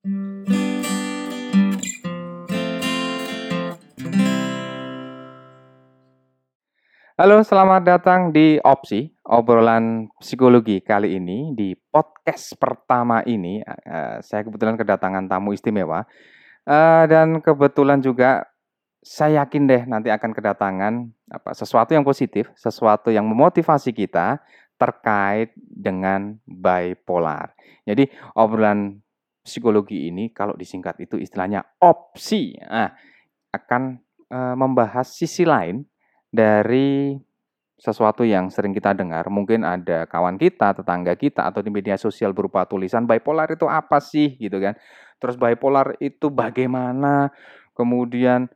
Halo, selamat datang di Opsi, obrolan psikologi kali ini di podcast pertama ini. Uh, saya kebetulan kedatangan tamu istimewa uh, dan kebetulan juga saya yakin deh nanti akan kedatangan apa sesuatu yang positif, sesuatu yang memotivasi kita terkait dengan bipolar. Jadi obrolan psikologi ini kalau disingkat itu istilahnya opsi, nah, akan uh, membahas sisi lain dari sesuatu yang sering kita dengar, mungkin ada kawan kita, tetangga kita, atau di media sosial berupa tulisan bipolar itu apa sih gitu kan. Terus bipolar itu bagaimana, kemudian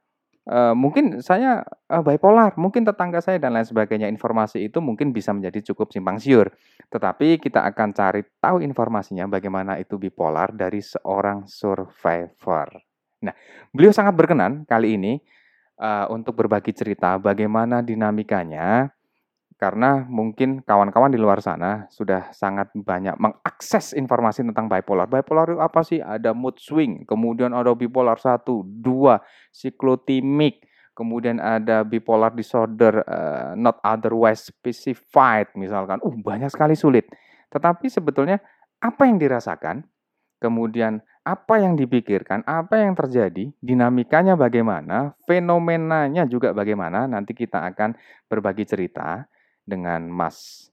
uh, mungkin saya uh, bipolar, mungkin tetangga saya dan lain sebagainya. Informasi itu mungkin bisa menjadi cukup simpang siur. Tetapi kita akan cari tahu informasinya bagaimana itu bipolar dari seorang survivor. Nah, beliau sangat berkenan kali ini uh, untuk berbagi cerita bagaimana dinamikanya karena mungkin kawan-kawan di luar sana sudah sangat banyak mengakses informasi tentang bipolar. Bipolar itu apa sih? Ada mood swing, kemudian ada bipolar 1, 2, siklotimik, kemudian ada bipolar disorder uh, not otherwise specified misalkan. Uh, banyak sekali sulit. Tetapi sebetulnya apa yang dirasakan, kemudian apa yang dipikirkan, apa yang terjadi, dinamikanya bagaimana, fenomenanya juga bagaimana, nanti kita akan berbagi cerita dengan Mas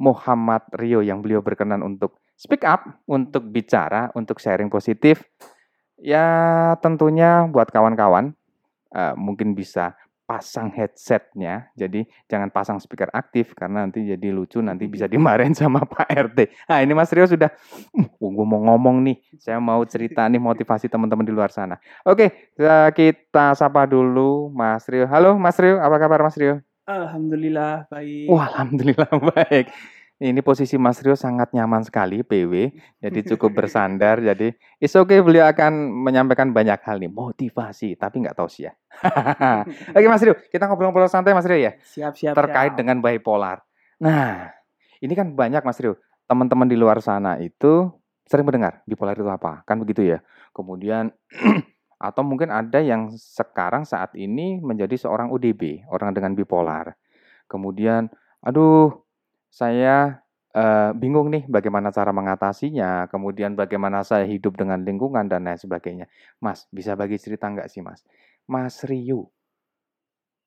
Muhammad Rio yang beliau berkenan untuk speak up, untuk bicara, untuk sharing positif. Ya tentunya buat kawan-kawan uh, mungkin bisa pasang headsetnya. Jadi jangan pasang speaker aktif karena nanti jadi lucu, nanti bisa dimarahin sama Pak RT. Nah ini Mas Rio sudah, uh, gue mau ngomong nih, saya mau cerita nih motivasi teman-teman di luar sana. Oke, kita sapa dulu Mas Rio. Halo Mas Rio, apa kabar Mas Rio? Alhamdulillah baik. Wah, alhamdulillah baik. Ini posisi Mas Rio sangat nyaman sekali PW, jadi cukup bersandar. Jadi is oke okay, beliau akan menyampaikan banyak hal nih, motivasi, tapi nggak tahu sih ya. Oke Mas Rio, kita ngobrol-ngobrol santai Mas Rio ya. Siap siap. Terkait siap. dengan bipolar. Nah, ini kan banyak Mas Rio, teman-teman di luar sana itu sering mendengar bipolar itu apa, kan begitu ya. Kemudian atau mungkin ada yang sekarang saat ini menjadi seorang ODB, orang dengan bipolar. Kemudian, aduh saya uh, bingung nih bagaimana cara mengatasinya, kemudian bagaimana saya hidup dengan lingkungan dan lain sebagainya. Mas, bisa bagi cerita nggak sih Mas? Mas Rio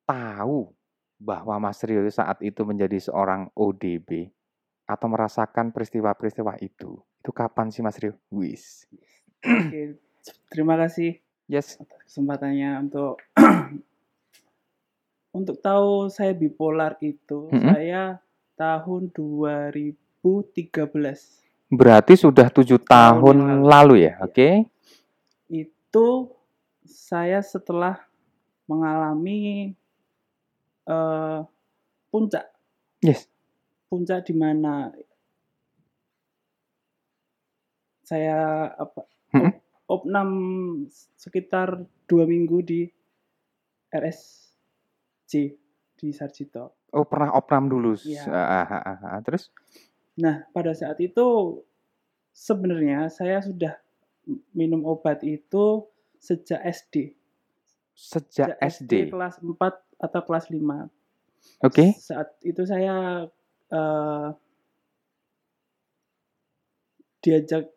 tahu bahwa Mas Rio saat itu menjadi seorang ODB atau merasakan peristiwa-peristiwa itu. Itu kapan sih Mas Rio? Wis. Oke, terima kasih. Yes. Kesempatannya untuk untuk tahu saya bipolar itu, mm -hmm. saya tahun 2013. Berarti sudah tujuh tahun, tahun lalu. lalu ya, oke? Okay. Itu saya setelah mengalami uh, puncak. Yes. Puncak di mana saya apa? Hmm? Opnam sekitar dua minggu di RSC di Sarjito. Oh pernah opnam dulu. Ya. Ah, ah, ah, ah. Terus? Nah pada saat itu sebenarnya saya sudah minum obat itu sejak SD. Sejak, sejak SD. SD kelas 4 atau kelas 5. Oke. Okay. Saat itu saya uh, diajak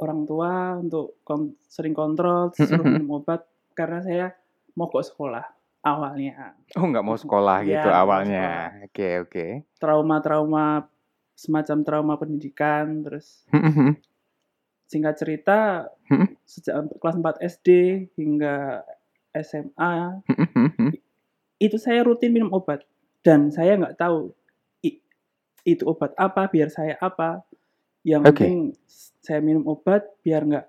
orang tua untuk kon sering kontrol, suruh minum obat karena saya mogok sekolah awalnya. Oh, nggak mau sekolah ya, gitu awalnya. Oke, oke. Okay, okay. Trauma-trauma semacam trauma pendidikan terus. Singkat cerita, sejak kelas 4 SD hingga SMA itu saya rutin minum obat dan saya nggak tahu itu obat apa, biar saya apa. Yang okay. penting saya minum obat biar nggak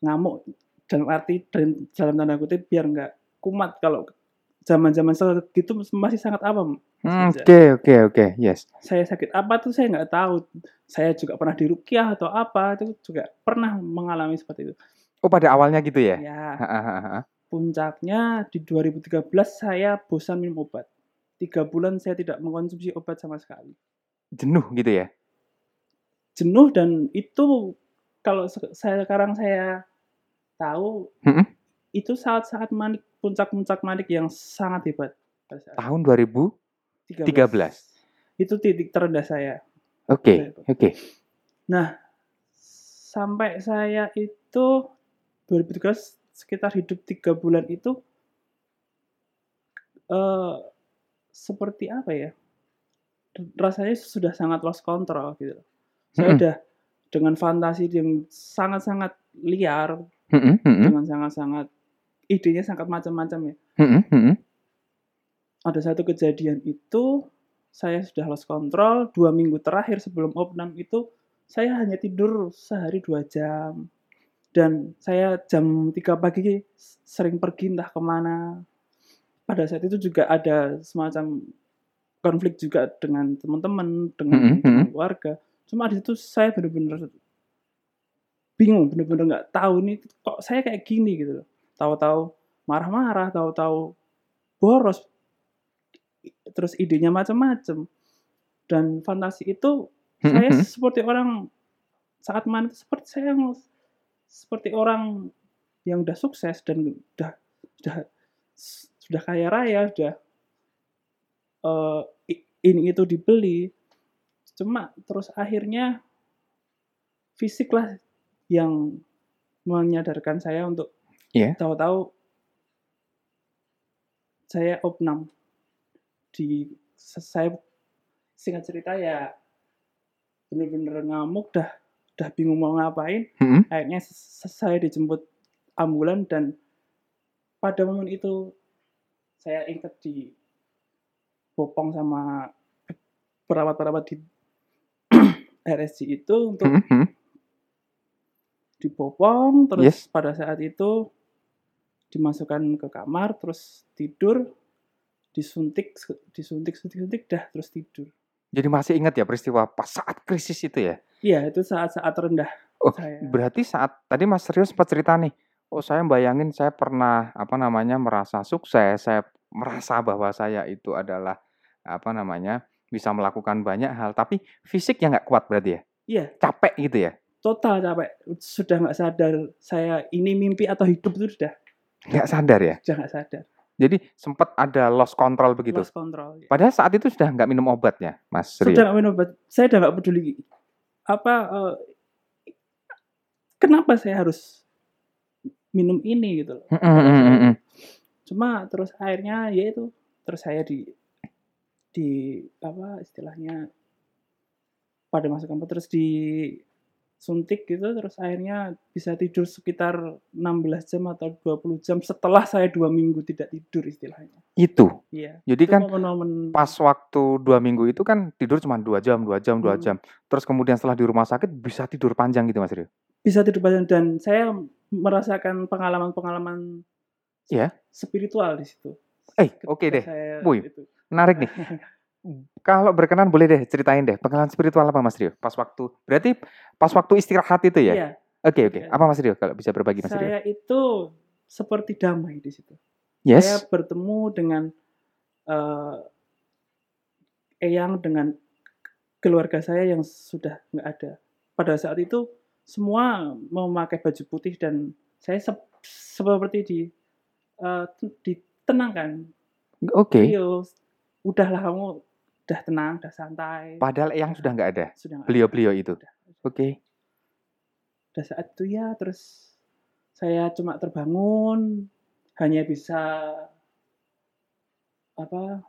ngamuk dalam arti dan dalam tanda kutip biar nggak kumat kalau zaman-zaman itu masih sangat awam. Oke oke oke yes. Saya sakit apa tuh saya nggak tahu. Saya juga pernah dirukiah atau apa itu juga pernah mengalami seperti itu. Oh pada awalnya gitu ya? Ya. Puncaknya di 2013 saya bosan minum obat. Tiga bulan saya tidak mengkonsumsi obat sama sekali. Jenuh gitu ya? Jenuh dan itu kalau saya sekarang saya tahu Mhm. itu saat-saat manik puncak-puncak manik yang sangat hebat Tahun 2013. Itu titik terendah saya. Oke, oke. Nah, sampai saya itu 2013 sekitar hidup tiga bulan itu eh seperti apa ya? Rasanya sudah sangat lost control gitu. Saya Mhm. udah dengan fantasi yang sangat-sangat liar, Mhm, mhm, dengan sangat-sangat idenya sangat macam-macam ya. mhm, mhm. Ada satu kejadian itu saya sudah lost control dua minggu terakhir sebelum opnam itu saya hanya tidur sehari dua jam dan saya jam 3 pagi sering pergi entah ke mana pada saat itu juga ada semacam konflik juga dengan teman-teman dengan, dengan mhm. keluarga cuma di situ saya benar-benar bingung benar-benar nggak tahu nih kok saya kayak gini gitu loh. Tahu-tahu marah-marah tahu-tahu boros terus idenya macam-macam dan fantasi itu saya seperti orang saat main itu seperti saya yang seperti orang yang udah sukses dan udah sudah sudah kaya raya sudah eh, i- ini itu dibeli cuma terus akhirnya fisik lah yang menyadarkan saya untuk Iya. tahu-tahu saya opnam di saya singkat cerita ya bener-bener ngamuk dah dah bingung mau ngapain Mhm. akhirnya s- saya dijemput ambulan dan pada momen itu saya ingat di bopong sama perawat-perawat di RSC itu untuk Mhm, mhm. dibopong terus Yes. pada saat itu dimasukkan ke kamar terus tidur disuntik disuntik suntik suntik dah terus tidur Jadi masih ingat ya peristiwa pas saat krisis itu ya? iya itu saat-saat rendah Oh, saya Berarti saat tadi Mas Rio sempat cerita nih, oh saya bayangin saya pernah apa namanya merasa sukses, saya merasa bahwa saya itu adalah apa namanya bisa melakukan banyak hal, tapi fisik yang nggak kuat berarti ya, iya. Capek gitu ya, total capek. Sudah nggak sadar saya ini mimpi atau hidup itu sudah. Nggak sadar ya. sudah nggak sadar. Jadi sempat ada lost control begitu. lost control Padahal saat itu sudah nggak minum obatnya, Mas sudah nggak minum obat. Saya udah nggak peduli. Apa eh, kenapa saya harus minum ini gitu loh? Mm, mm, mm, mm, mm. cuma terus akhirnya ya itu terus saya di di apa istilahnya pada masa kampus terus disuntik gitu terus akhirnya bisa tidur sekitar 16 jam atau 20 jam setelah saya dua minggu tidak tidur istilahnya Itu. iya Jadi itu kan momen-momen pas waktu dua minggu itu kan tidur cuma dua jam, dua jam, dua Hmm. jam. Terus kemudian setelah di rumah sakit bisa tidur panjang gitu Mas Rio. bisa tidur panjang dan saya merasakan pengalaman-pengalaman Iya. spiritual di situ Eh, oke deh. saya Wih, itu. Menarik nih. Kalau berkenan boleh deh ceritain deh pengalaman spiritual apa Mas Rio? Pas waktu berarti pas waktu istirahat itu ya? Iya, Oke oke. Iya. Apa Mas Rio kalau bisa berbagi Mas Rio? saya itu seperti damai di situ. Yes. Saya bertemu dengan eh, Eyang dengan keluarga saya yang sudah nggak ada. Pada saat itu semua memakai baju putih dan saya sep- seperti di eh, ditenangkan. Oke. Rio, udahlah kamu udah tenang, udah santai. Padahal yang sudah nggak ada. Sudah nggak Beliau-beliau itu. Udah. Oke. pada saat itu ya terus saya cuma terbangun hanya bisa apa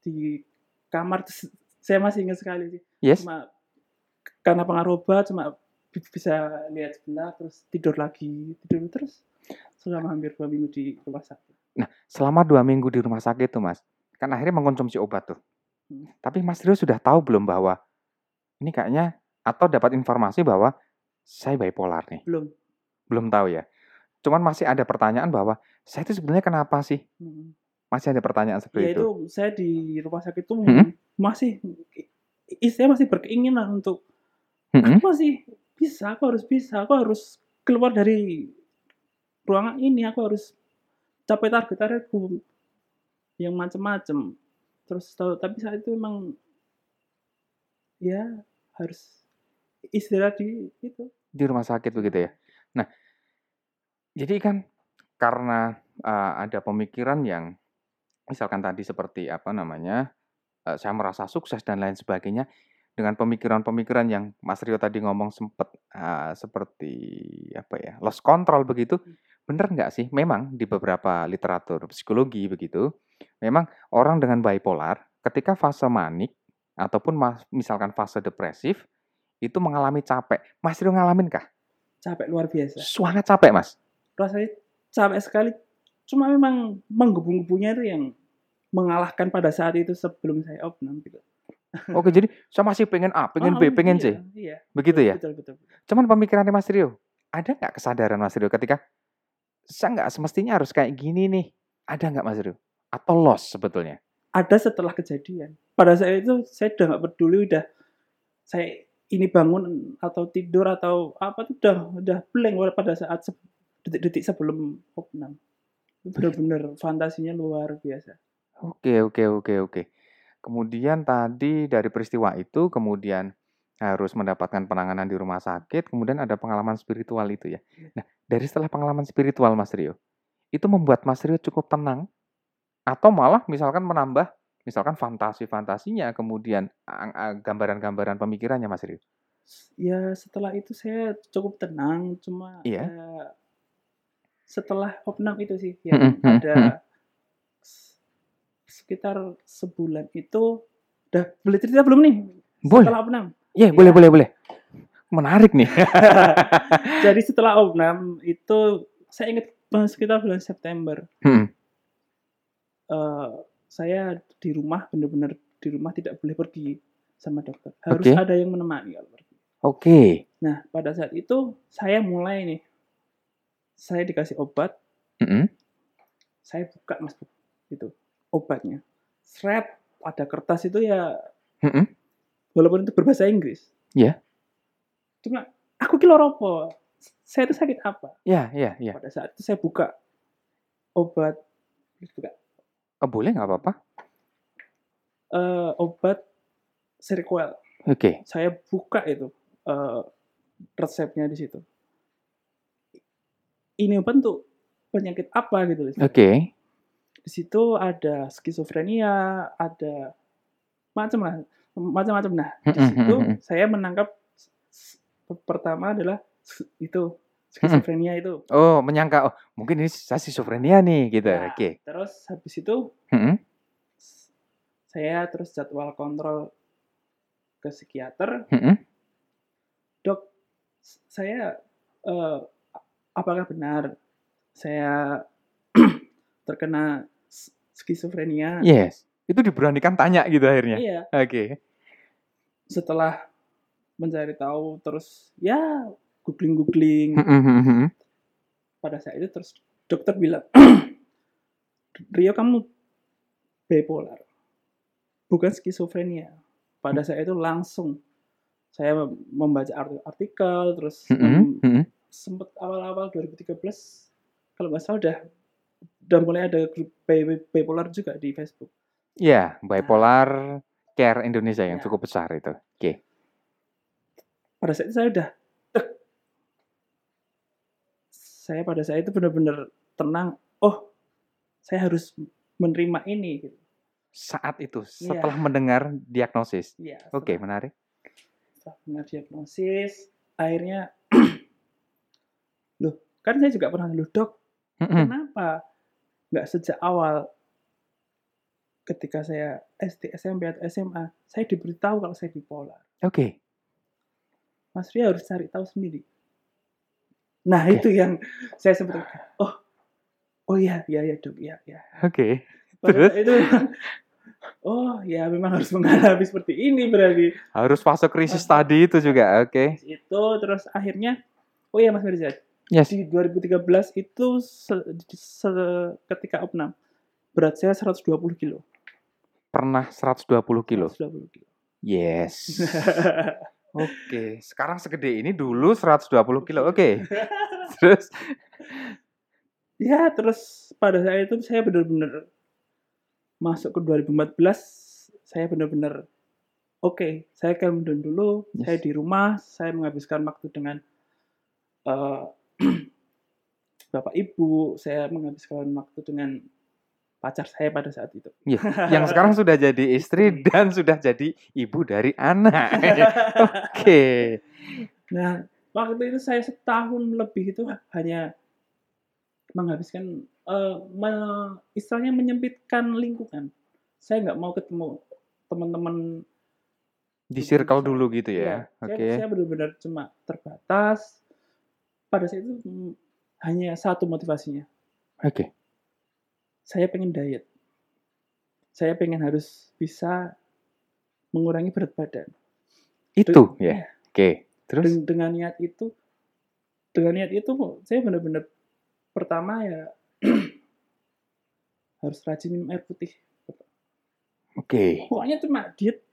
di kamar saya masih ingat sekali sih Yes. cuma karena pengaruh obat cuma bi- bisa lihat sebentar terus tidur lagi tidur terus selama hampir dua minggu di rumah sakit Nah, selama dua minggu di rumah sakit tuh Mas, kan akhirnya mengkonsumsi obat tuh. Hmm. Tapi Mas Rio sudah tahu belum bahwa ini kayaknya atau dapat informasi bahwa saya bipolar nih? belum Belum tahu ya. Cuman masih ada pertanyaan bahwa saya itu sebenarnya kenapa sih? Hmm. Masih ada pertanyaan ya seperti itu itu. saya di rumah sakit itu Hmm. masih saya masih berkeinginan untuk Mm-mm. aku masih bisa aku harus bisa aku harus keluar dari ruangan ini aku harus capai target targetku yang macam-macam terus tahu tapi saat itu memang ya harus istirahat di itu. Di rumah sakit begitu ya. Nah, jadi kan karena uh, ada pemikiran yang misalkan tadi seperti apa namanya, uh, saya merasa sukses dan lain sebagainya dengan pemikiran-pemikiran yang Mas Rio tadi ngomong sempat uh, seperti apa ya lost control begitu benar nggak sih? Memang di beberapa literatur psikologi begitu memang orang dengan bipolar ketika fase manik ataupun misalkan fase depresif itu mengalami capek Mas Rio ngalamin kah capek luar biasa sangat capek Mas rasanya capek sekali cuma memang menggebu-gebunya itu yang mengalahkan pada saat itu sebelum saya opnam gitu Oke, jadi saya masih pengen A, pengen oh, B, pengen iya, C. Iya. Begitu ya? Betul, betul, betul. Cuman pemikirannya Mas Rio, ada nggak kesadaran Mas Rio ketika saya nggak semestinya harus kayak gini nih? Ada nggak Mas Rio? Atau loss sebetulnya? Ada setelah kejadian. Pada saat itu saya udah nggak peduli, udah saya ini bangun atau tidur atau apa tuh udah udah blank pada saat detik-detik sebelum opnam. Benar-benar fantasinya luar biasa. Oke, oke, oke, oke. Kemudian tadi dari peristiwa itu kemudian harus mendapatkan penanganan di rumah sakit, kemudian ada pengalaman spiritual itu ya. Iya. Nah, dari setelah pengalaman spiritual Mas Rio, itu membuat Mas Rio cukup tenang atau malah misalkan menambah misalkan fantasi-fantasinya, kemudian gambaran-gambaran pemikirannya Mas Rio? Ya, setelah itu saya cukup tenang, cuma iya. ya, setelah opnam itu sih yang ada sekitar sebulan itu udah boleh cerita belum nih? Boleh. Setelah opnam. Iya, yeah, ya. boleh, boleh, boleh. Menarik nih. Jadi setelah opnam itu saya ingat sekitar bulan September. Hmm. Uh, saya di rumah benar-benar di rumah tidak boleh pergi sama dokter. Harus okay. ada yang menemani kalau pergi. Oke. Okay. Nah, pada saat itu saya mulai nih. Saya dikasih obat. Mm -hmm. Saya buka Mas itu obatnya. Shred ada kertas itu ya, mm -hmm. walaupun itu berbahasa Inggris. Iya. Yeah. Cuma aku kilo ropo. Saya itu sakit apa? Iya, yeah, iya, yeah, iya. Yeah. Pada saat itu saya buka obat, buka. Oh, boleh nggak apa-apa? Uh, obat Seroquel. Oke. Okay. Saya buka itu uh, resepnya di situ. Ini obat untuk penyakit apa gitu. Oke. Okay di situ ada skizofrenia, ada macam lah, macam-macam. Nah, di situ saya menangkap pertama adalah itu skizofrenia itu. Oh, menyangka oh mungkin ini saya skizofrenia nih gitu. Ya, Oke. Okay. Terus habis itu saya terus jadwal kontrol ke psikiater. Dok, saya uh, apakah benar saya terkena skizofrenia. Yes. Itu diberanikan tanya gitu akhirnya. Iya. Oke. Okay. Setelah mencari tahu terus ya googling-googling. Pada saat itu terus dokter bilang, Rio kamu bipolar, bukan skizofrenia. Pada saat itu langsung saya membaca artikel, terus mm -hmm. sempat awal-awal 2013 kalau nggak salah udah udah mulai ada grup bipolar juga di Facebook. Iya, bipolar nah. care Indonesia yang ya. cukup besar itu. Oke. Okay. Pada saat itu saya udah saya pada saat itu benar-benar tenang. Oh, saya harus menerima ini. Gitu. Saat itu, iya. setelah ya. mendengar diagnosis. Ya, Oke, okay, menarik. Setelah mendengar diagnosis, akhirnya, loh, kan saya juga pernah, loh dok, mm -mm. kenapa nggak sejak awal ketika saya SD, SMP atau SMA, saya diberitahu kalau saya bipolar. Oke. Okay. Mas Ria harus cari tahu sendiri. Nah okay. itu yang saya sempat, oh, oh iya, iya, iya dok, iya, iya. Oke. Okay. Terus? Itu, oh ya memang harus mengalami seperti ini berarti. Harus fase krisis tadi itu juga, oke. Okay. Itu terus akhirnya, oh iya Mas Mirza, Yes. Di 2013 itu se, se, ketika opnam berat saya 120 kilo. Pernah 120 kilo. 120 kilo. Yes. Oke, okay. sekarang segede ini dulu 120 kilo. Oke. Okay. terus ya terus pada saat itu saya benar-benar masuk ke 2014 saya benar-benar oke, okay, saya akan dulu, yes. saya di rumah, saya menghabiskan waktu dengan uh, bapak ibu, saya menghabiskan waktu dengan pacar saya pada saat itu. Ya, yang sekarang sudah jadi istri dan sudah jadi ibu dari anak. Oke. Nah, waktu itu saya setahun lebih itu hanya menghabiskan uh, me, istilahnya menyempitkan lingkungan. Saya nggak mau ketemu teman-teman di circle dulu gitu ya. ya Oke. Okay. Saya, saya benar-benar cuma terbatas. Pada saat itu hanya satu motivasinya. Oke. Okay. Saya pengen diet. Saya pengen harus bisa mengurangi berat badan. Itu Den ya. ya. Oke. Okay. Terus Den dengan niat itu dengan niat itu saya benar-benar pertama ya harus rajin minum air putih. Oke. Okay. Pokoknya cuma diet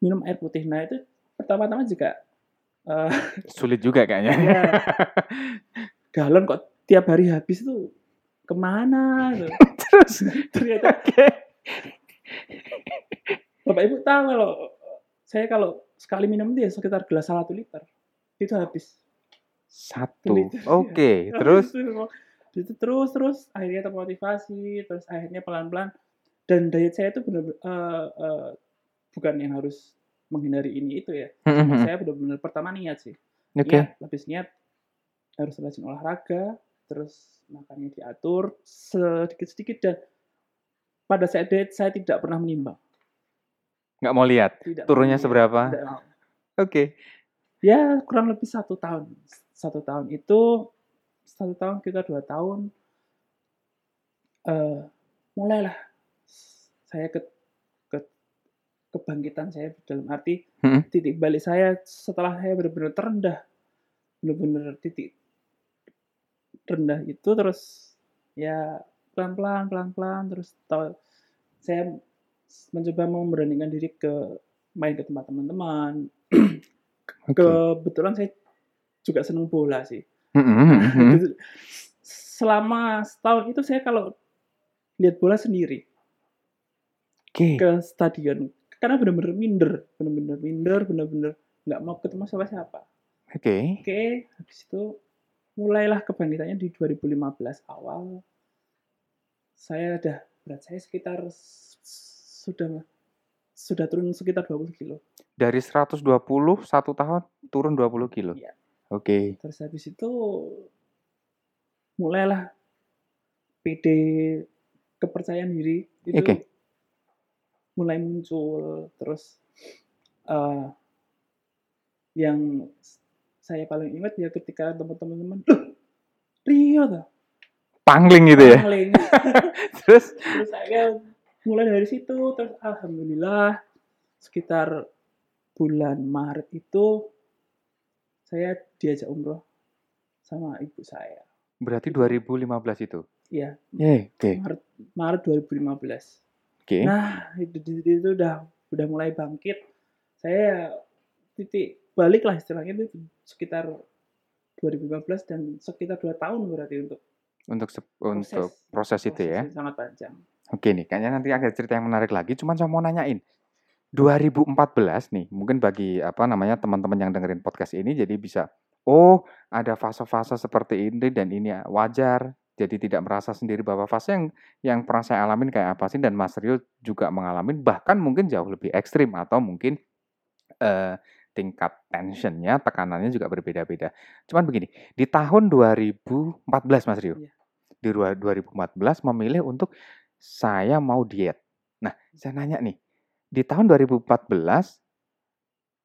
minum air putih. Nah itu pertama-tama juga uh, sulit juga kayaknya. Ya, galon kok tiap hari habis tuh ke mana gitu. terus ternyata okay. bapak ibu tahu kalau saya kalau sekali minum dia sekitar gelas satu liter itu habis satu oke okay. terus itu terus terus akhirnya termotivasi terus akhirnya pelan pelan dan diet saya itu benar uh, uh, bukan yang harus menghindari ini itu ya mm -hmm. saya benar-benar pertama niat sih okay. niat habis niat harus rajin olahraga, terus makannya diatur sedikit-sedikit dan pada saat diet saya tidak pernah menimbang. Nggak mau lihat tidak turunnya seberapa? Oke. Okay. Ya kurang lebih satu tahun. Satu tahun itu satu tahun kita dua tahun. Uh, mulailah saya ke, ke kebangkitan saya dalam arti hmm. titik balik saya setelah saya benar-benar terendah benar-benar titik rendah itu terus ya pelan-pelan pelan-pelan terus tahu saya mencoba memberanikan diri ke main ke tempat teman-teman okay. kebetulan saya juga senang bola sih selama setahun itu saya kalau lihat bola sendiri okay. ke stadion karena benar-benar minder benar-benar minder benar-benar nggak mau ketemu siapa-siapa oke okay. oke okay, habis itu mulailah kebangkitannya di 2015 awal. Saya ada berat saya sekitar sudah sudah turun sekitar 20 kilo. Dari 120 satu tahun turun 20 kilo. Iya. Oke. Okay. Terus habis itu mulailah PD kepercayaan diri itu okay. mulai muncul terus uh, yang saya paling ingat ya ketika teman-teman Rio tuh pangling gitu ya? Pangling. Terus? Terus saya mulai dari situ terus alhamdulillah sekitar bulan Maret itu saya diajak umroh sama ibu saya. Berarti 2015 itu? Iya. Yeah, oke. Okay. Maret Maret 2015 oke. Okay. nah itu, itu, itu udah udah mulai bangkit. Saya titik balik lah istilahnya itu sekitar 2015 dan sekitar dua tahun berarti untuk untuk proses, untuk proses, itu ya sangat panjang. Oke nih, kayaknya nanti ada cerita yang menarik lagi. Cuman saya mau nanyain, 2014 nih, mungkin bagi apa namanya teman-teman yang dengerin podcast ini, jadi bisa, oh ada fase-fase seperti ini dan ini wajar. Jadi tidak merasa sendiri bahwa fase yang yang pernah saya alamin kayak apa sih dan Mas Rio juga mengalami bahkan mungkin jauh lebih ekstrim atau mungkin uh, tingkat tensionnya, tekanannya juga berbeda-beda. Cuman begini, di tahun 2014 Mas Rio, ya. di 2014 memilih untuk saya mau diet. Nah, saya nanya nih, di tahun 2014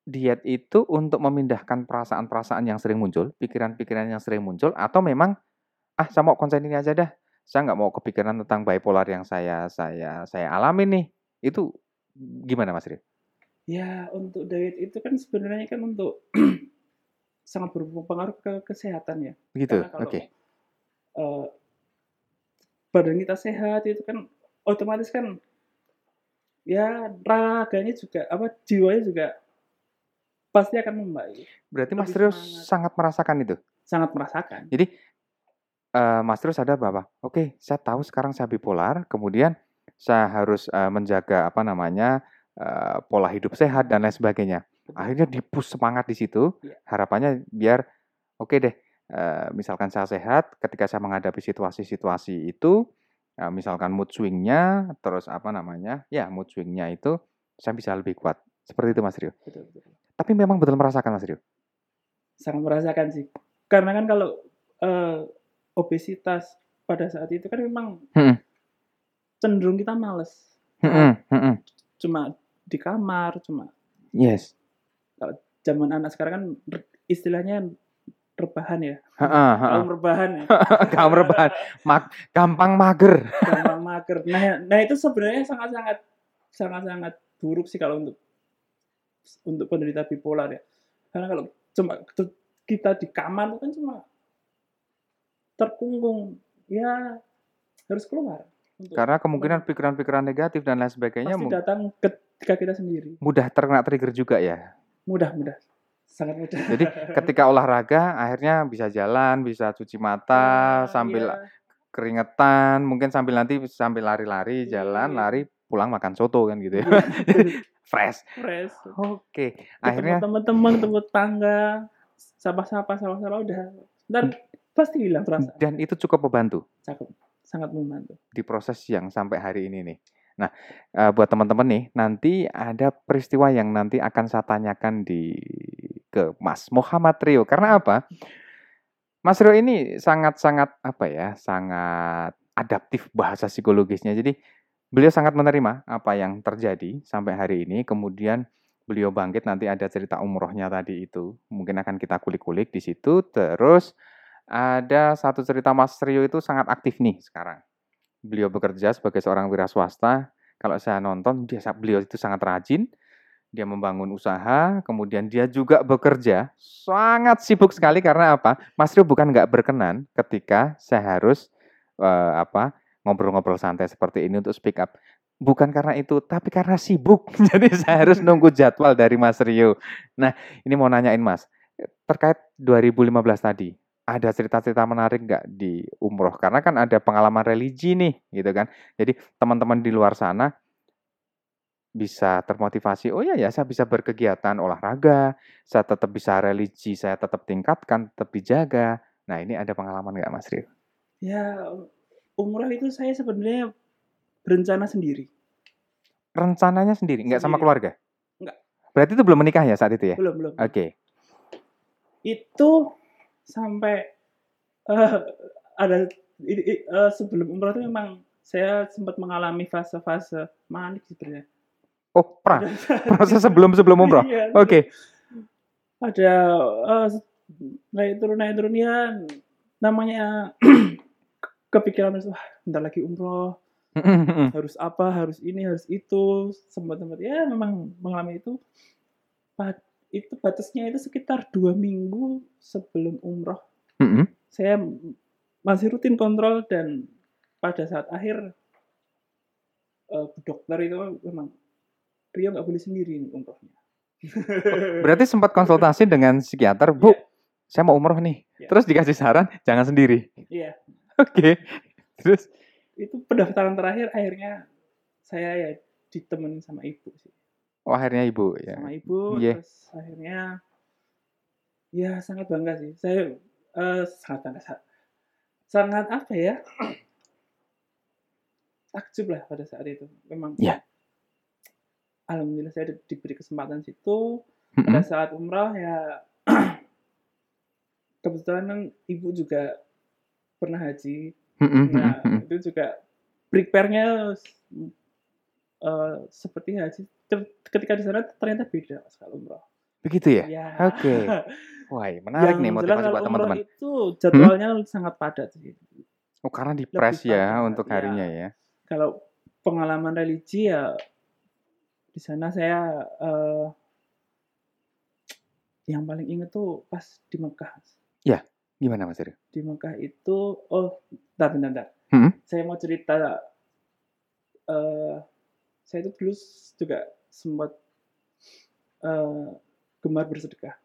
diet itu untuk memindahkan perasaan-perasaan yang sering muncul, pikiran-pikiran yang sering muncul, atau memang ah saya mau konsen ini aja dah, saya nggak mau kepikiran tentang bipolar yang saya saya saya alami nih. Itu gimana Mas Rio? Ya, untuk diet itu kan sebenarnya kan untuk sangat berpengaruh ke kesehatan ya. Begitu, oke. Okay. Uh, badan kita sehat itu kan otomatis kan ya raganya juga apa jiwanya juga pasti akan membaik. Berarti Mas Trio sangat merasakan itu? Sangat merasakan. Jadi uh, Mas Trio sadar bahwa oke okay, saya tahu sekarang saya bipolar, kemudian saya harus uh, menjaga apa namanya uh, pola hidup sehat dan lain sebagainya. Akhirnya dipus semangat di situ. Iya. Harapannya biar oke deh, uh, misalkan saya sehat, ketika saya menghadapi situasi-situasi itu, uh, misalkan mood swingnya, terus apa namanya, ya mood swingnya itu saya bisa lebih kuat. Seperti itu Mas Rio. Betul, betul. Tapi memang betul merasakan Mas Rio? Sangat merasakan sih. Karena kan kalau uh, obesitas pada saat itu kan memang hmm. cenderung kita males. Hmm, hmm, cuma di kamar, cuma. Yes. Kalau zaman anak sekarang kan istilahnya rebahan ya. Kaum rebahan ya. Kaum rebahan. Mag gampang mager. gampang mager. Nah, nah itu sebenarnya sangat-sangat sangat-sangat buruk sih kalau untuk untuk penderita bipolar ya. Karena kalau cuma kita di kamar itu kan cuma terkungkung ya harus keluar. Karena kemungkinan pikiran-pikiran negatif dan lain sebagainya pasti datang ketika kita sendiri. Mudah terkena trigger juga ya. Mudah, mudah. Sangat mudah. Jadi ketika olahraga akhirnya bisa jalan, bisa cuci mata ya, sambil ya. keringetan, mungkin sambil nanti sambil lari-lari, ya, jalan, ya. lari, pulang makan soto kan gitu ya. ya. fresh. Fresh. Oke. Okay. Akhirnya teman-teman, teman tangga, sapa-sapa, sapa-sapa udah. Dan pasti hilang perasaan. Dan itu cukup membantu. Cukup, sangat membantu. Di proses yang sampai hari ini nih. Nah, uh, buat teman-teman nih, nanti ada peristiwa yang nanti akan saya tanyakan di ke Mas Muhammad Rio. Karena apa? Mas Rio ini sangat-sangat apa ya, sangat adaptif bahasa psikologisnya. Jadi beliau sangat menerima apa yang terjadi sampai hari ini. Kemudian beliau bangkit nanti ada cerita umrohnya tadi itu. Mungkin akan kita kulik-kulik di situ. Terus ada satu cerita Mas Rio itu sangat aktif nih sekarang. Beliau bekerja sebagai seorang wira swasta. Kalau saya nonton, dia beliau itu sangat rajin. Dia membangun usaha, kemudian dia juga bekerja. Sangat sibuk sekali karena apa? Mas Rio bukan nggak berkenan ketika saya harus uh, apa ngobrol-ngobrol santai seperti ini untuk speak up. Bukan karena itu, tapi karena sibuk. Jadi saya harus nunggu jadwal dari Mas Rio. Nah, ini mau nanyain Mas, terkait 2015 tadi ada cerita-cerita menarik nggak di umroh? Karena kan ada pengalaman religi nih, gitu kan. Jadi teman-teman di luar sana bisa termotivasi, oh ya ya saya bisa berkegiatan olahraga, saya tetap bisa religi, saya tetap tingkatkan, tetap dijaga. Nah ini ada pengalaman nggak Mas Rio? Ya umroh itu saya sebenarnya berencana sendiri. Rencananya sendiri, nggak sama keluarga? Nggak. Berarti itu belum menikah ya saat itu ya? Belum, belum. Oke. Okay. Itu sampai uh, ada uh, sebelum umroh itu memang saya sempat mengalami fase-fase manik sebenarnya. Oh, pra. Proses sebelum sebelum umroh. iya, Oke. Okay. Ada uh, naik turun naik turun ya namanya kepikiran wah bentar lagi umroh harus apa harus ini harus itu sempat sempat ya memang mengalami itu itu batasnya itu sekitar dua minggu sebelum umroh. Mm-hmm. Saya masih rutin kontrol dan pada saat akhir uh, dokter itu memang Rio nggak boleh sendiri umrohnya. Berarti sempat konsultasi dengan psikiater, Bu, yeah. saya mau umroh nih. Yeah. Terus dikasih saran jangan sendiri. Iya. Yeah. Oke. Okay. Terus itu pendaftaran terakhir akhirnya saya ya ditemenin sama ibu sih. Oh akhirnya ibu ya. Sama ibu yeah. terus akhirnya ya sangat bangga sih. Saya uh, sangat bangga. Sangat apa ya? Takjub lah pada saat itu. Memang. Yeah. Alhamdulillah saya diberi kesempatan situ. Mm -hmm. Pada saat umrah ya kebetulan kan ibu juga pernah haji. Nah, itu juga prepare-nya uh, seperti haji ketika di sana ternyata beda sekali umroh. Begitu ya? ya. Oke. Okay. Wah, menarik nih motivasi buat teman-teman. Itu jadwalnya hmm? sangat padat sih. Oh, karena di press ya untuk ya. harinya ya. Kalau pengalaman religi ya di sana saya uh, yang paling inget tuh pas di Mekah. Ya, gimana Mas Eri? Di Mekah itu, oh, bentar, bentar, bentar. Hmm? Saya mau cerita, uh, saya itu dulu juga sempat uh, gemar bersedekah.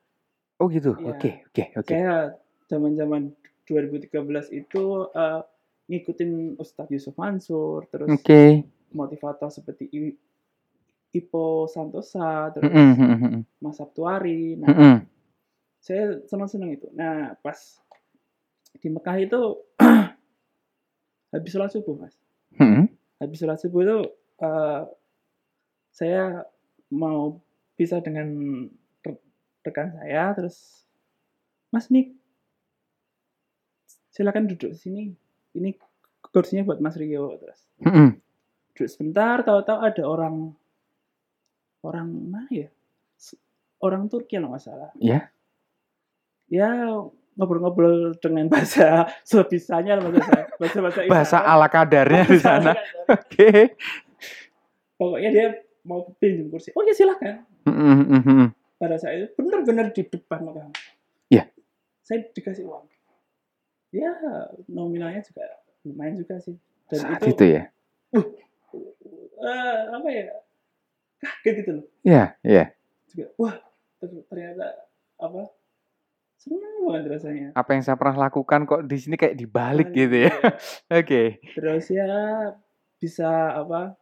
Oh gitu. Iya. Oke, oke, oke. Saya zaman-zaman 2013 itu uh, ngikutin Ustadz Yusuf Mansur, terus okay. motivator seperti I, Ipo Santosa, terus mm -hmm. Mas Abtuari. Nah, mm -hmm. saya senang-senang itu. Nah, pas di Mekah itu habis sholat subuh, Mas. Hmm. Habis sholat subuh itu uh, saya mau pisah dengan rekan saya, terus Mas Nik, silakan duduk di sini. Ini kursinya buat Mas Rio terus. Hmm. Duduk sebentar, tahu-tahu ada orang orang mana ya? Orang Turki kalau nggak salah. Ya. Ya ngobrol-ngobrol dengan bahasa sebisanya bahasa bahasa bahasa, bahasa ala kadarnya di sana. Oke. Okay. Pokoknya dia mau pinjam kursi. Oh ya silakan. Mm -hmm. Pada saat itu benar-benar di depan makam. Iya. Yeah. Saya dikasih uang. Ya nominalnya juga lumayan juga sih. Dan saat itu, itu ya. Uh, uh, apa ya? Kaget gitu loh. Iya, yeah, iya. Yeah. Juga, wah ternyata apa senang banget rasanya. Apa yang saya pernah lakukan kok di sini kayak dibalik nah, gitu ya. Oke. okay. Terus ya bisa apa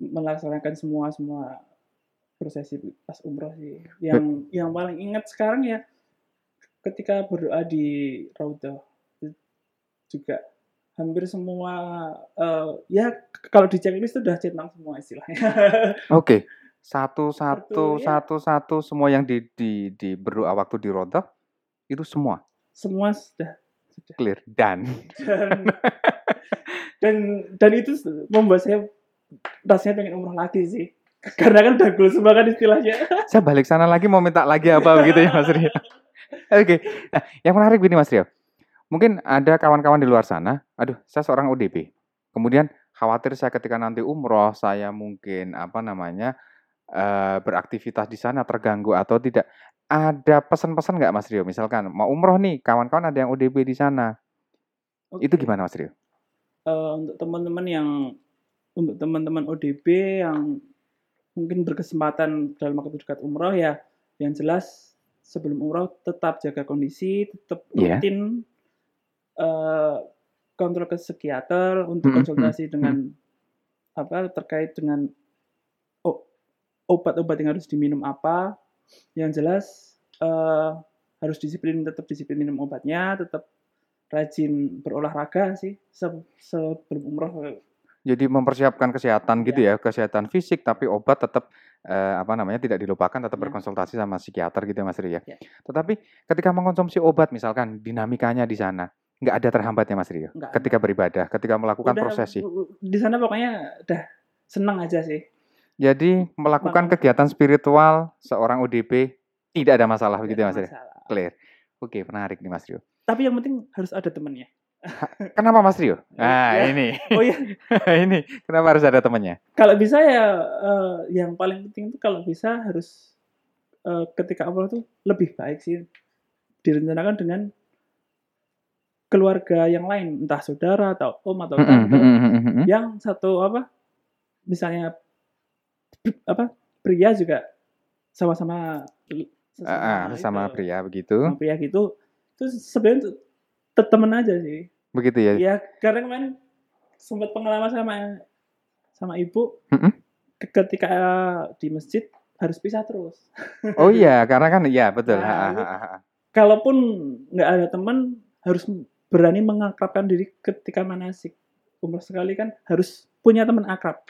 melaksanakan semua semua prosesi pas umroh sih. Yang yang paling ingat sekarang ya ketika berdoa di Raudhah juga hampir semua uh, ya kalau di checklist itu udah centang semua istilahnya. Oke. Okay satu satu ya. satu satu semua yang di di di berdoa waktu di roda itu semua semua sudah, sudah. clear dan dan, dan dan itu membuat saya rasanya pengen umroh lagi sih karena kan udah goal semua kan istilahnya saya balik sana lagi mau minta lagi apa begitu ya Mas Rio oke nah yang menarik gini Mas Rio mungkin ada kawan-kawan di luar sana aduh saya seorang ODP kemudian khawatir saya ketika nanti umroh saya mungkin apa namanya uh, beraktivitas di sana terganggu atau tidak. Ada pesan-pesan nggak Mas Rio? Misalkan mau umroh nih, kawan-kawan ada yang ODB di sana. Okay. Itu gimana Mas Rio? Uh, untuk teman-teman yang untuk teman-teman ODB yang mungkin berkesempatan dalam waktu dekat umroh ya, yang jelas sebelum umroh tetap jaga kondisi, tetap iya. rutin yeah. uh, kontrol ke psikiater untuk konsultasi mm -hmm. dengan apa terkait dengan obat-obat yang harus diminum apa. Yang jelas uh, harus disiplin, tetap disiplin minum obatnya, tetap rajin berolahraga sih sebelum umroh. Jadi mempersiapkan kesehatan gitu ya, kesehatan fisik tapi obat tetap eh, apa namanya tidak dilupakan, tetap ya. berkonsultasi sama psikiater gitu ya Mas Ria. Ya. Tetapi ketika mengkonsumsi obat misalkan dinamikanya di sana nggak ada terhambatnya Mas Rio. Enggak, ketika beribadah, ketika melakukan udah, prosesi. Di sana pokoknya udah senang aja sih. Jadi melakukan kegiatan spiritual seorang ODP tidak ada masalah begitu ya Mas Rio? Clear. Oke, menarik nih Mas Rio. Tapi yang penting harus ada temannya. Kenapa Mas Rio? Nah, ya. ini. Oh iya. ini kenapa harus ada temannya? Kalau bisa ya uh, yang paling penting itu kalau bisa harus uh, ketika awal itu lebih baik sih direncanakan dengan keluarga yang lain, entah saudara atau om atau tante yang satu apa misalnya apa pria juga sama-sama sama, uh, sama pria begitu. Sama pria gitu. Terus sebenarnya temen aja sih. Begitu ya? Ya karena kemarin sempat pengalaman sama sama ibu mm -hmm. ketika di masjid harus pisah terus. Oh iya, karena kan iya betul. Nah, ha, Kalaupun nggak ada teman harus berani mengakrabkan diri ketika manasik. Umur sekali kan harus punya teman akrab.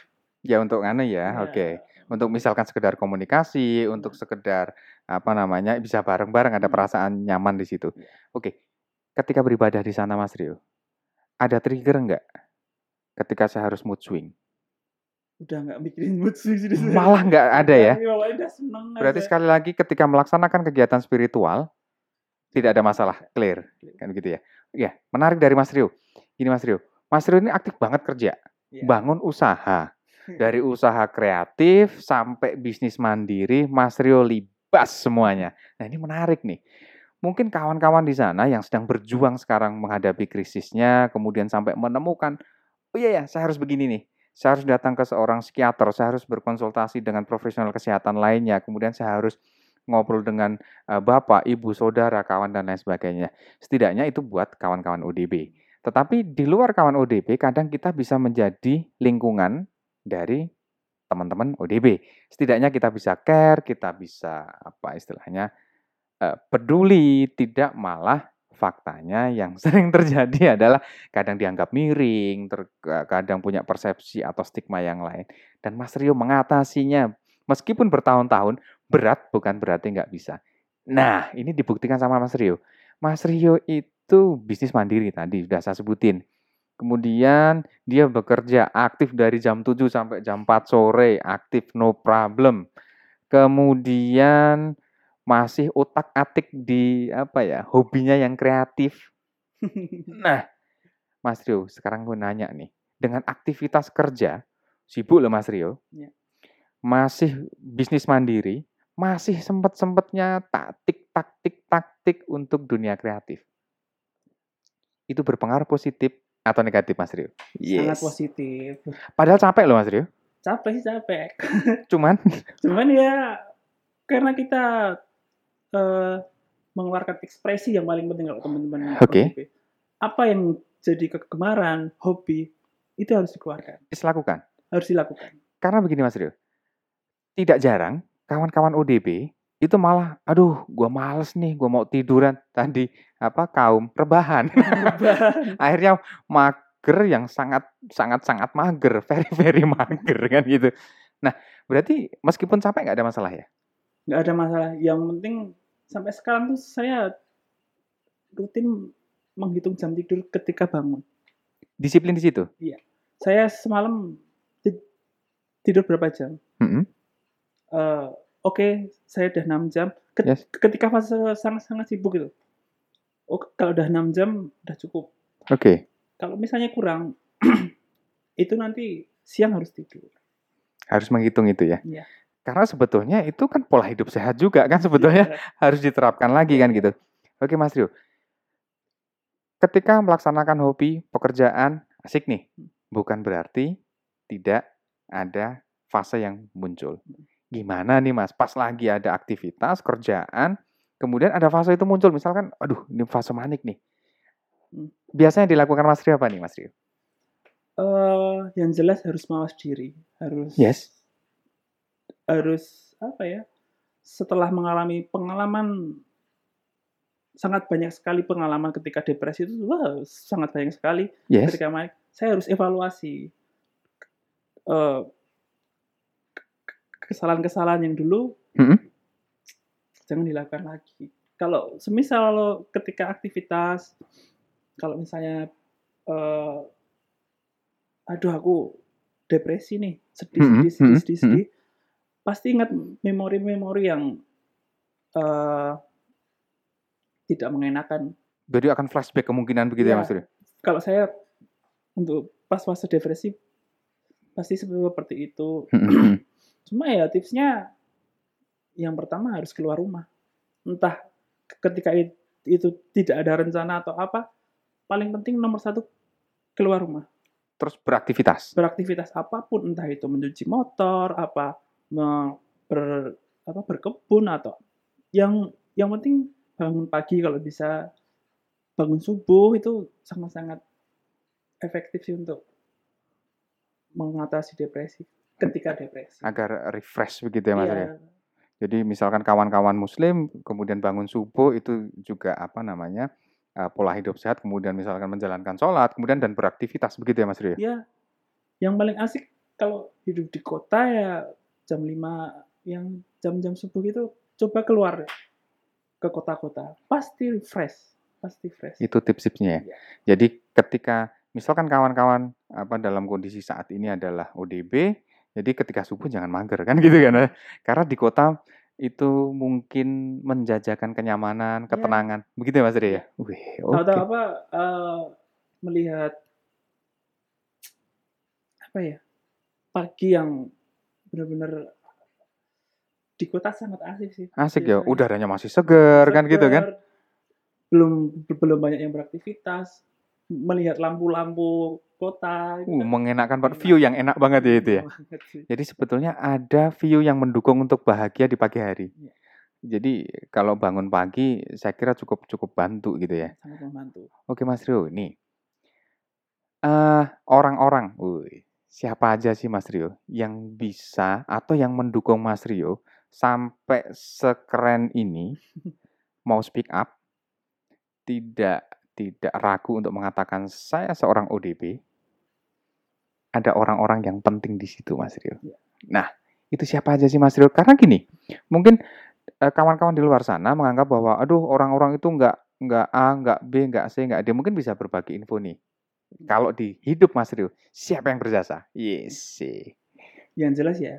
Ya untuk ngane ya, ya. oke. Okay. Untuk misalkan sekedar komunikasi, untuk sekedar apa namanya bisa bareng-bareng ada perasaan nyaman di situ. Ya. Oke. Okay. Ketika beribadah di sana Mas Rio, ada trigger enggak ketika saya harus mood swing? Udah nggak mikirin mood swing sih. Malah nggak ada ya? Iya, Berarti sekali lagi ketika melaksanakan kegiatan spiritual tidak ada masalah, clear, kan gitu ya. Iya, menarik dari Mas Rio. Gini Mas Rio, Mas Rio ini aktif banget kerja, ya. bangun usaha, dari usaha kreatif sampai bisnis mandiri, Mas Rio libas semuanya. Nah ini menarik nih. Mungkin kawan-kawan di sana yang sedang berjuang sekarang menghadapi krisisnya, kemudian sampai menemukan, oh iya ya, saya harus begini nih. Saya harus datang ke seorang psikiater, saya harus berkonsultasi dengan profesional kesehatan lainnya, kemudian saya harus ngobrol dengan uh, bapak, ibu, saudara, kawan, dan lain sebagainya. Setidaknya itu buat kawan-kawan ODB. Tetapi di luar kawan ODB, kadang kita bisa menjadi lingkungan dari teman-teman ODB. Setidaknya kita bisa care, kita bisa apa istilahnya uh, peduli, tidak malah faktanya yang sering terjadi adalah kadang dianggap miring, ter, kadang punya persepsi atau stigma yang lain. Dan Mas Rio mengatasinya meskipun bertahun-tahun berat bukan berarti nggak bisa. Nah ini dibuktikan sama Mas Rio. Mas Rio itu bisnis mandiri tadi sudah saya sebutin. Kemudian dia bekerja aktif dari jam 7 sampai jam 4 sore, aktif no problem. Kemudian masih otak-atik di apa ya, hobinya yang kreatif. Nah, Mas Rio, sekarang gue nanya nih, dengan aktivitas kerja, sibuk loh Mas Rio, ya. masih bisnis mandiri, masih sempat-sempatnya taktik, taktik, taktik untuk dunia kreatif. Itu berpengaruh positif atau negatif Mas Rio? Yes. Sangat positif. Padahal capek loh Mas Rio. Capek sih capek. Cuman? Cuman ya karena kita uh, mengeluarkan ekspresi yang paling penting kalau teman-teman. Oke. Okay. Apa yang jadi kegemaran, hobi itu harus dikeluarkan. Harus dilakukan. Harus dilakukan. Karena begini Mas Rio. Tidak jarang kawan-kawan ODB itu malah aduh gua males nih gua mau tiduran tadi apa kaum rebahan akhirnya mager yang sangat sangat sangat mager very very mager kan gitu nah berarti meskipun capek nggak ada masalah ya nggak ada masalah. Yang penting sampai sekarang tuh saya rutin menghitung jam tidur ketika bangun. Disiplin di situ? Iya. Saya semalam tidur berapa jam? Mm -hmm. uh, oke okay, saya udah 6 jam. Yes. ketika fase sangat-sangat sibuk itu oh kalau udah 6 jam udah cukup. Oke. Okay. kalau misalnya kurang itu nanti siang harus tidur. Harus menghitung itu ya, ya. Karena sebetulnya itu kan pola hidup sehat juga kan sebetulnya ya. harus diterapkan lagi kan gitu. Oke Mas Rio. Ketika melaksanakan hobi pekerjaan asik nih. Bukan berarti tidak ada fase yang muncul. Gimana nih mas? Pas lagi ada aktivitas kerjaan kemudian ada fase itu muncul. Misalkan aduh ini fase manik nih. Hmm. biasanya dilakukan mas Rio apa nih mas Rio? Uh, yang jelas harus mawas diri harus yes harus apa ya setelah mengalami pengalaman sangat banyak sekali pengalaman ketika depresi itu wah sangat banyak sekali yes. ketika saya harus evaluasi uh, kesalahan-kesalahan yang dulu hmm? jangan dilakukan lagi. Kalau semisal lo ketika aktivitas, kalau misalnya, uh, aduh aku depresi nih, sedih, hmm, sedih, sedih, sedih, sedih, hmm. Pasti ingat memori-memori yang uh, tidak mengenakan. Jadi akan flashback kemungkinan begitu ya, ya Mas Kalau saya untuk pas masa depresi pasti seperti itu. Cuma ya tipsnya yang pertama harus keluar rumah. Entah ketika itu tidak ada rencana atau apa, paling penting nomor satu keluar rumah. Terus beraktivitas. Beraktivitas apa pun, entah itu mencuci motor, apa ber, apa berkebun atau yang yang penting bangun pagi kalau bisa bangun subuh itu sangat-sangat efektif sih untuk mengatasi depresi ketika depresi. Agar refresh begitu ya Mas ya. Jadi misalkan kawan-kawan muslim kemudian bangun subuh itu juga apa namanya uh, pola hidup sehat kemudian misalkan menjalankan sholat kemudian dan beraktivitas begitu ya Mas Rio? Iya. Yang paling asik kalau hidup di kota ya jam 5 yang jam-jam subuh itu coba keluar ke kota-kota pasti fresh pasti fresh. Itu tips-tipsnya ya. ya. Jadi ketika misalkan kawan-kawan apa dalam kondisi saat ini adalah ODB jadi ketika subuh jangan mager kan gitu kan. Karena di kota itu mungkin menjajakan kenyamanan, iya. ketenangan. Ya. Begitu ya Mas Ria? Wih, oke. Okay. apa uh, melihat apa ya? Pagi yang benar-benar di kota sangat asik sih. Asik ya, udaranya masih segar kan gitu kan. Belum belum banyak yang beraktivitas, melihat lampu-lampu kota. Gitu uh, kan. mengenakan banget view yang enak banget ya itu ya. Jadi sebetulnya ada view yang mendukung untuk bahagia di pagi hari. Ya. Jadi kalau bangun pagi saya kira cukup cukup bantu gitu ya. Sangat membantu. Oke Mas Rio, ini uh, orang-orang, siapa aja sih Mas Rio yang bisa atau yang mendukung Mas Rio sampai sekeren ini mau speak up, tidak tidak ragu untuk mengatakan saya seorang ODP, ada orang-orang yang penting di situ, Mas Rio. Ya. Nah, itu siapa aja sih, Mas Rio? Karena gini, mungkin eh, kawan-kawan di luar sana menganggap bahwa, aduh, orang-orang itu nggak nggak A, nggak B, nggak C, nggak D. Mungkin bisa berbagi info nih. Kalau di hidup Mas Rio, siapa yang berjasa? Yes. Yang jelas ya,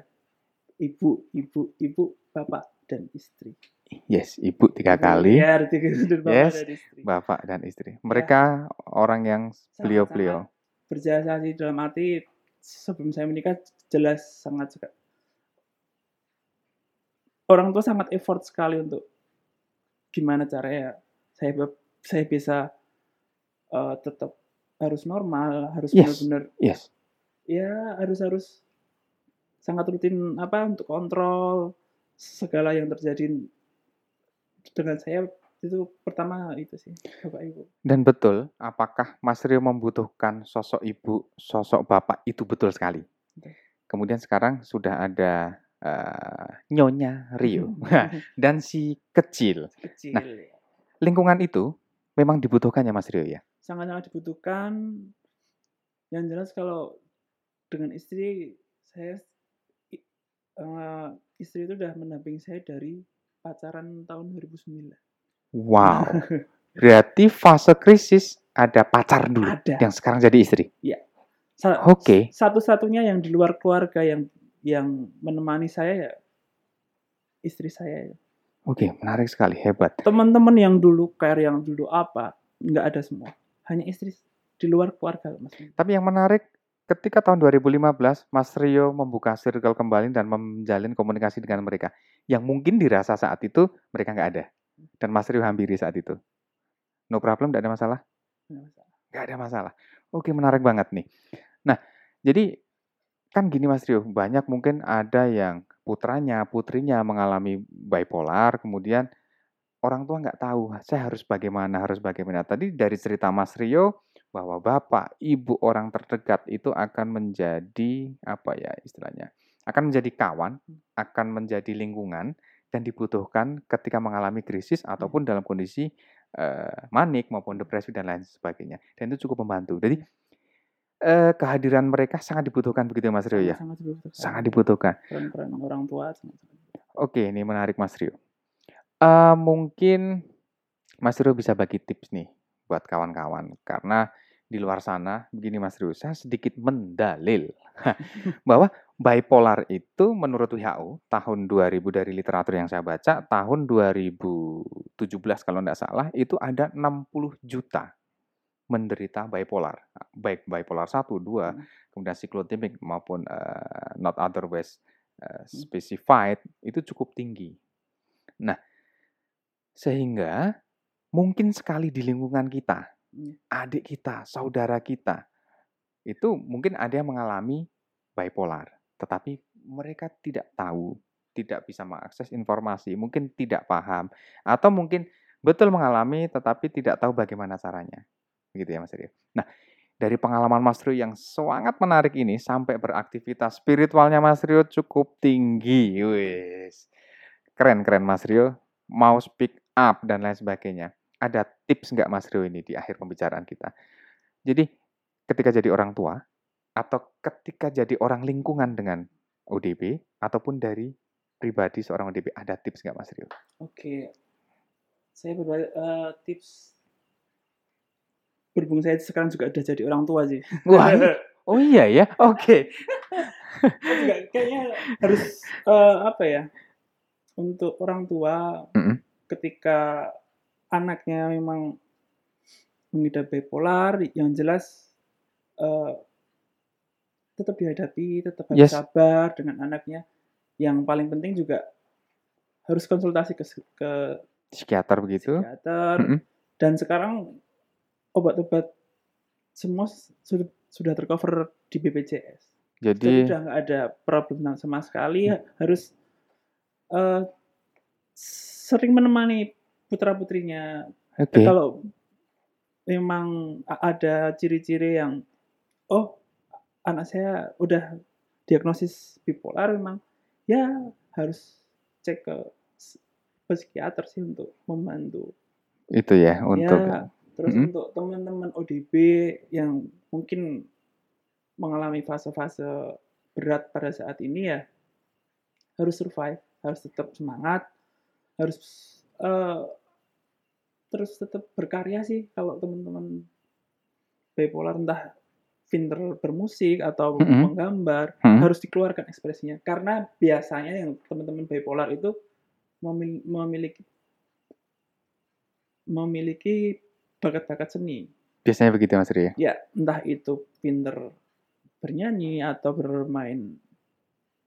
ibu, ibu, ibu, bapak, dan istri. Yes, ibu tiga kali. Ya, tiga bapak Yes, dan istri. Bapak dan istri. Mereka orang yang beliau-beliau. Berjasa sih dalam arti sebelum saya menikah jelas sangat suka. Orang tua sangat effort sekali untuk gimana caranya saya saya bisa uh, tetap harus normal, harus Yes. benar-benar Yes. ya harus harus sangat rutin apa untuk kontrol segala yang terjadi dengan saya itu pertama itu sih bapak ibu Dan betul, apakah Mas Rio membutuhkan sosok ibu, sosok bapak itu betul sekali. Kemudian sekarang sudah ada eh, Nyonya Rio dan si kecil. kecil Nah. ya. Lingkungan itu memang dibutuhkannya Mas Rio ya. Sangat-sangat dibutuhkan yang jelas kalau dengan istri saya eh, istri itu udah mendampingi saya dari pacaran tahun 2009 Wow. Berarti fase krisis ada pacar dulu ada yang sekarang jadi istri. Sa- Oke. satu-satunya yang di luar keluarga yang yang menemani saya ya istri saya ya. Oke, menarik sekali, hebat. teman-teman yang dulu care yang dulu apa nggak ada semua hanya istri di luar keluarga mas Tapi yang menarik ketika tahun 2015 Mas Rio membuka circle kembali dan menjalin komunikasi dengan mereka yang mungkin dirasa saat itu mereka nggak ada dan Mas Rio hampiri saat itu. No problem, nggak ada masalah? Nggak masalah. Nggak ada masalah. Oke, menarik banget nih. Nah, jadi kan gini Mas Rio, banyak mungkin ada yang putranya, putrinya mengalami bipolar, kemudian orang tua nggak tahu saya harus bagaimana, harus bagaimana. Tadi dari cerita Mas Rio bahwa bapak, ibu, orang terdekat itu akan menjadi apa ya istilahnya, akan menjadi kawan, akan menjadi lingkungan dan dibutuhkan ketika mengalami krisis ataupun dalam kondisi eh, manik maupun depresi dan lain sebagainya. Dan itu cukup membantu. Jadi eh, kehadiran mereka sangat dibutuhkan begitu ya, Mas Rio ya. sangat dibutuhkan Sangat dibutuhkan. peran-peran orang tua sangat Oke, ini menarik Mas Rio. Eh, mungkin Mas Rio bisa bagi tips nih buat kawan-kawan karena di luar sana begini Mas Rio, saya sedikit mendalil bahwa bipolar itu menurut WHO tahun 2000 dari literatur yang saya baca tahun 2017 kalau tidak salah itu ada 60 juta menderita bipolar baik bipolar 1, 2, Hmm. kemudian siklotimik maupun eh, not otherwise eh, specified itu cukup tinggi. Nah, sehingga mungkin sekali di lingkungan kita, Iya. adik kita, saudara kita, itu mungkin ada yang mengalami bipolar, tetapi mereka tidak tahu, tidak bisa mengakses informasi, mungkin tidak paham, atau mungkin betul mengalami tetapi tidak tahu bagaimana caranya. Begitu ya Mas Rio. Nah, dari pengalaman Mas Rio yang sangat menarik ini sampai beraktivitas spiritualnya Mas Rio cukup tinggi. Wis. Keren-keren Mas Rio. Mau speak up dan lain sebagainya. Ada tips nggak Mas Rio ini di akhir pembicaraan kita? Jadi ketika jadi orang tua atau ketika jadi orang lingkungan dengan ODP ataupun dari pribadi seorang ODP ada tips nggak Mas Rio? oke saya berbagi eh, tips berhubung saya sekarang juga udah jadi orang tua sih Wah, oh iya ya, oke. Juga kayaknya harus eh, apa ya untuk orang tua Mm-mm. Ketika anaknya memang mengidap bipolar yang jelas eh, tetap dihadapi tetap harus Yes. sabar dengan anaknya yang paling penting juga harus konsultasi ke, ke Psikiater begitu. psikiater Mm-mm. dan sekarang obat-obat semua sudah sudah tercover di BPJS jadi Jadi udah nggak ada problem sama sekali harus eh, sering menemani putra putrinya oke. kalau memang ada ciri-ciri yang oh anak saya udah diagnosis bipolar memang ya harus cek ke psikiater sih untuk membantu. Itu ya untuk Ya, terus Mhm. untuk teman-teman ODB yang mungkin mengalami fase-fase berat pada saat ini ya harus survive, harus tetap semangat, harus eh, terus tetap berkarya sih kalau teman-teman bipolar entah pinter bermusik atau Mhm. menggambar Mhm. harus dikeluarkan ekspresinya karena biasanya yang teman-teman bipolar itu memil- memiliki memiliki bakat-bakat seni biasanya begitu Mas Rio. ya entah itu pinter bernyanyi atau bermain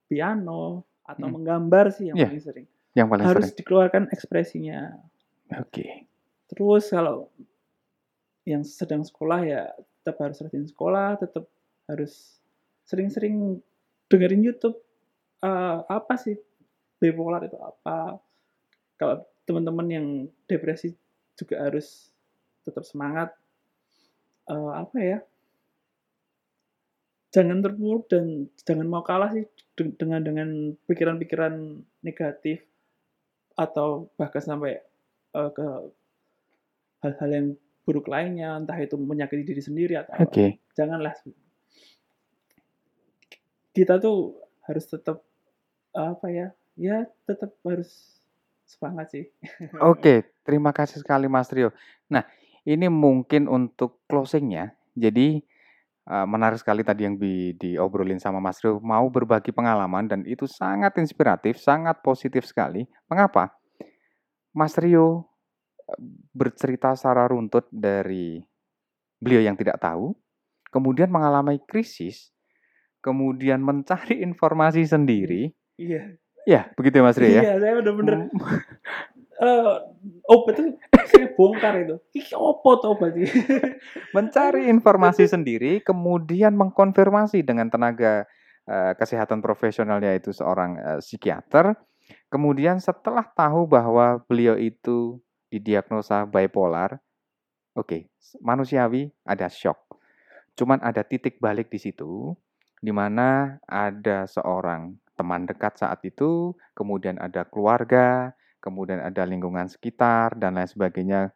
piano atau Hmm. menggambar sih yang Iya. paling sering Yang paling harus sering. dikeluarkan ekspresinya. Oke. terus kalau yang sedang sekolah ya tetap harus rajin sekolah tetap harus sering-sering dengerin YouTube Eh, apa sih? Bipolar itu apa? Kalau teman-teman yang depresi juga harus tetap semangat Eh, apa ya? Jangan terpuruk dan jangan mau kalah sih de- dengan dengan pikiran-pikiran negatif atau bahkan sampai eh, ke hal-hal yang buruk lainnya entah itu menyakiti diri sendiri atau apa. Oke. janganlah kita tuh harus tetap apa ya ya tetap harus semangat sih Oke, terima kasih sekali Mas Rio. Nah, ini mungkin untuk closingnya. Jadi menarik sekali tadi yang di, diobrolin sama Mas Rio. Mau berbagi pengalaman dan itu sangat inspiratif, sangat positif sekali. Mengapa? Mas Rio bercerita secara runtut dari beliau yang tidak tahu, kemudian mengalami krisis, kemudian mencari informasi sendiri. iya Ya, begitu ya Mas Rio ya. iya saya bener-bener Hmm. eh obat itu saya bongkar itu ini apa tuh obat mencari informasi sendiri, kemudian mengkonfirmasi dengan tenaga eh, kesehatan profesionalnya itu seorang eh, psikiater. Kemudian setelah tahu bahwa beliau itu didiagnosa bipolar, oke, manusiawi ada shock. Cuman ada titik balik di situ, di mana ada seorang teman dekat saat itu, kemudian ada keluarga, kemudian ada lingkungan sekitar, dan lain sebagainya.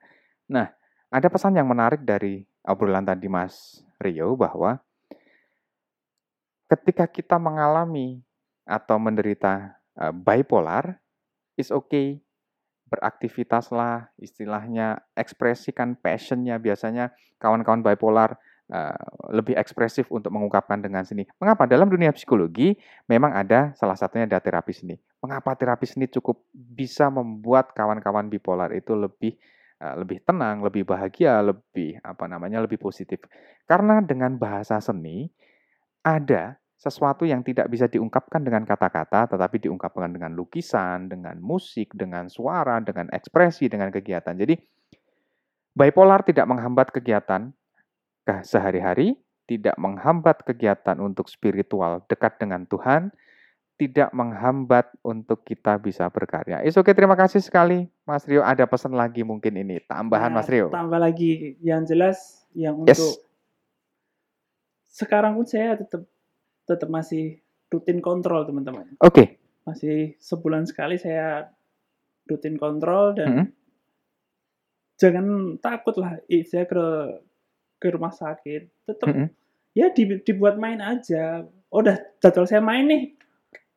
Nah, ada pesan yang menarik dari obrolan tadi Mas Rio bahwa ketika kita mengalami atau menderita uh, bipolar, is okay, beraktivitaslah, istilahnya ekspresikan passionnya. Biasanya kawan-kawan bipolar uh, lebih ekspresif untuk mengungkapkan dengan seni. Mengapa? Dalam dunia psikologi memang ada salah satunya ada terapi seni. Mengapa terapi seni cukup bisa membuat kawan-kawan bipolar itu lebih uh, lebih tenang, lebih bahagia, lebih apa namanya, lebih positif. Karena dengan bahasa seni ada sesuatu yang tidak bisa diungkapkan dengan kata-kata, tetapi diungkapkan dengan lukisan, dengan musik, dengan suara, dengan ekspresi, dengan kegiatan. Jadi, bipolar tidak menghambat kegiatan sehari-hari, tidak menghambat kegiatan untuk spiritual dekat dengan Tuhan, tidak menghambat untuk kita bisa berkarya. Is oke, terima kasih sekali Mas Rio. Ada pesan lagi mungkin ini, tambahan Nah, Mas Rio. tambah lagi yang jelas yang Yes. untuk sekarang pun saya tetap tetap masih rutin kontrol teman-teman Oke, masih sebulan sekali saya rutin kontrol dan Mhm. jangan takut lah saya ke ke rumah sakit tetap Mhm. ya di- dibuat main aja oh, udah jadwal saya main nih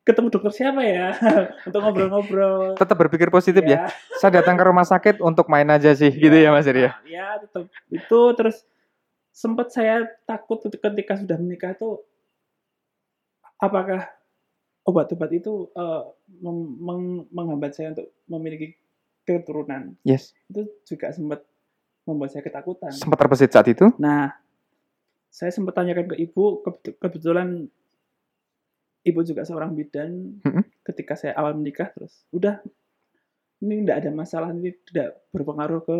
ketemu dokter siapa ya untuk ngobrol-ngobrol tetap berpikir positif ya. ya Saya datang ke rumah sakit untuk main aja sih, gitu ya Mas Rio. ya tetap itu terus sempat saya takut ketika sudah menikah tuh apakah obat-obat itu mem- meng- menghambat saya untuk memiliki keturunan Yes. itu juga sempat membuat saya ketakutan Sempat terbesit saat itu? nah saya sempat tanyakan ke ibu kebet- kebetulan ibu juga seorang bidan Mhm. ketika saya awal menikah terus udah ini tidak ada masalah ini tidak berpengaruh ke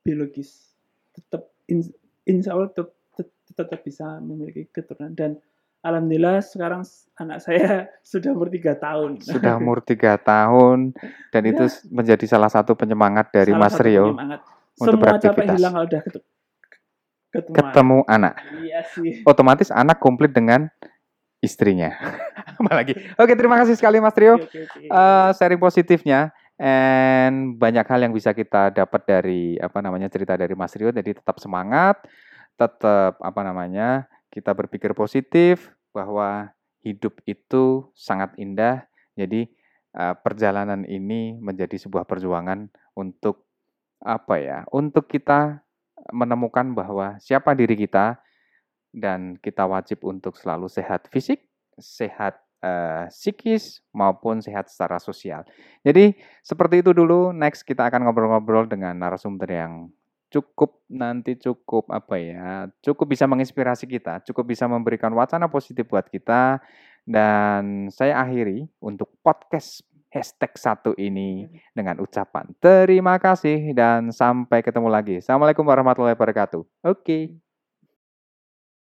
biologis tetap in- insya Allah tetap, tetap, tetap bisa memiliki keturunan dan alhamdulillah sekarang anak saya sudah umur tiga tahun Sudah umur tiga tahun dan itu Ya. menjadi salah satu penyemangat dari Salah Mas satu Rio penyemangat. Untuk semua capek hilang kalau udah ketemu ketemu, ketemu anak. iya sih Otomatis anak komplit dengan istrinya. Apa lagi? Oke, terima kasih sekali Mas Rio. Oke, oke, oke. Eh, sharing positifnya and banyak hal yang bisa kita dapat dari apa namanya cerita dari Mas Rio. Jadi tetap semangat, tetap apa namanya kita berpikir positif bahwa hidup itu sangat indah. Jadi uh, perjalanan ini menjadi sebuah perjuangan untuk apa ya? Untuk kita menemukan bahwa siapa diri kita dan kita wajib untuk selalu sehat fisik, sehat uh, psikis maupun sehat secara sosial. Jadi seperti itu dulu. Next kita akan ngobrol-ngobrol dengan narasumber yang cukup nanti cukup apa ya cukup bisa menginspirasi kita cukup bisa memberikan wacana positif buat kita dan saya akhiri untuk podcast hashtag satu ini dengan ucapan terima kasih dan sampai ketemu lagi. Assalamualaikum warahmatullahi wabarakatuh. Oke. Okay.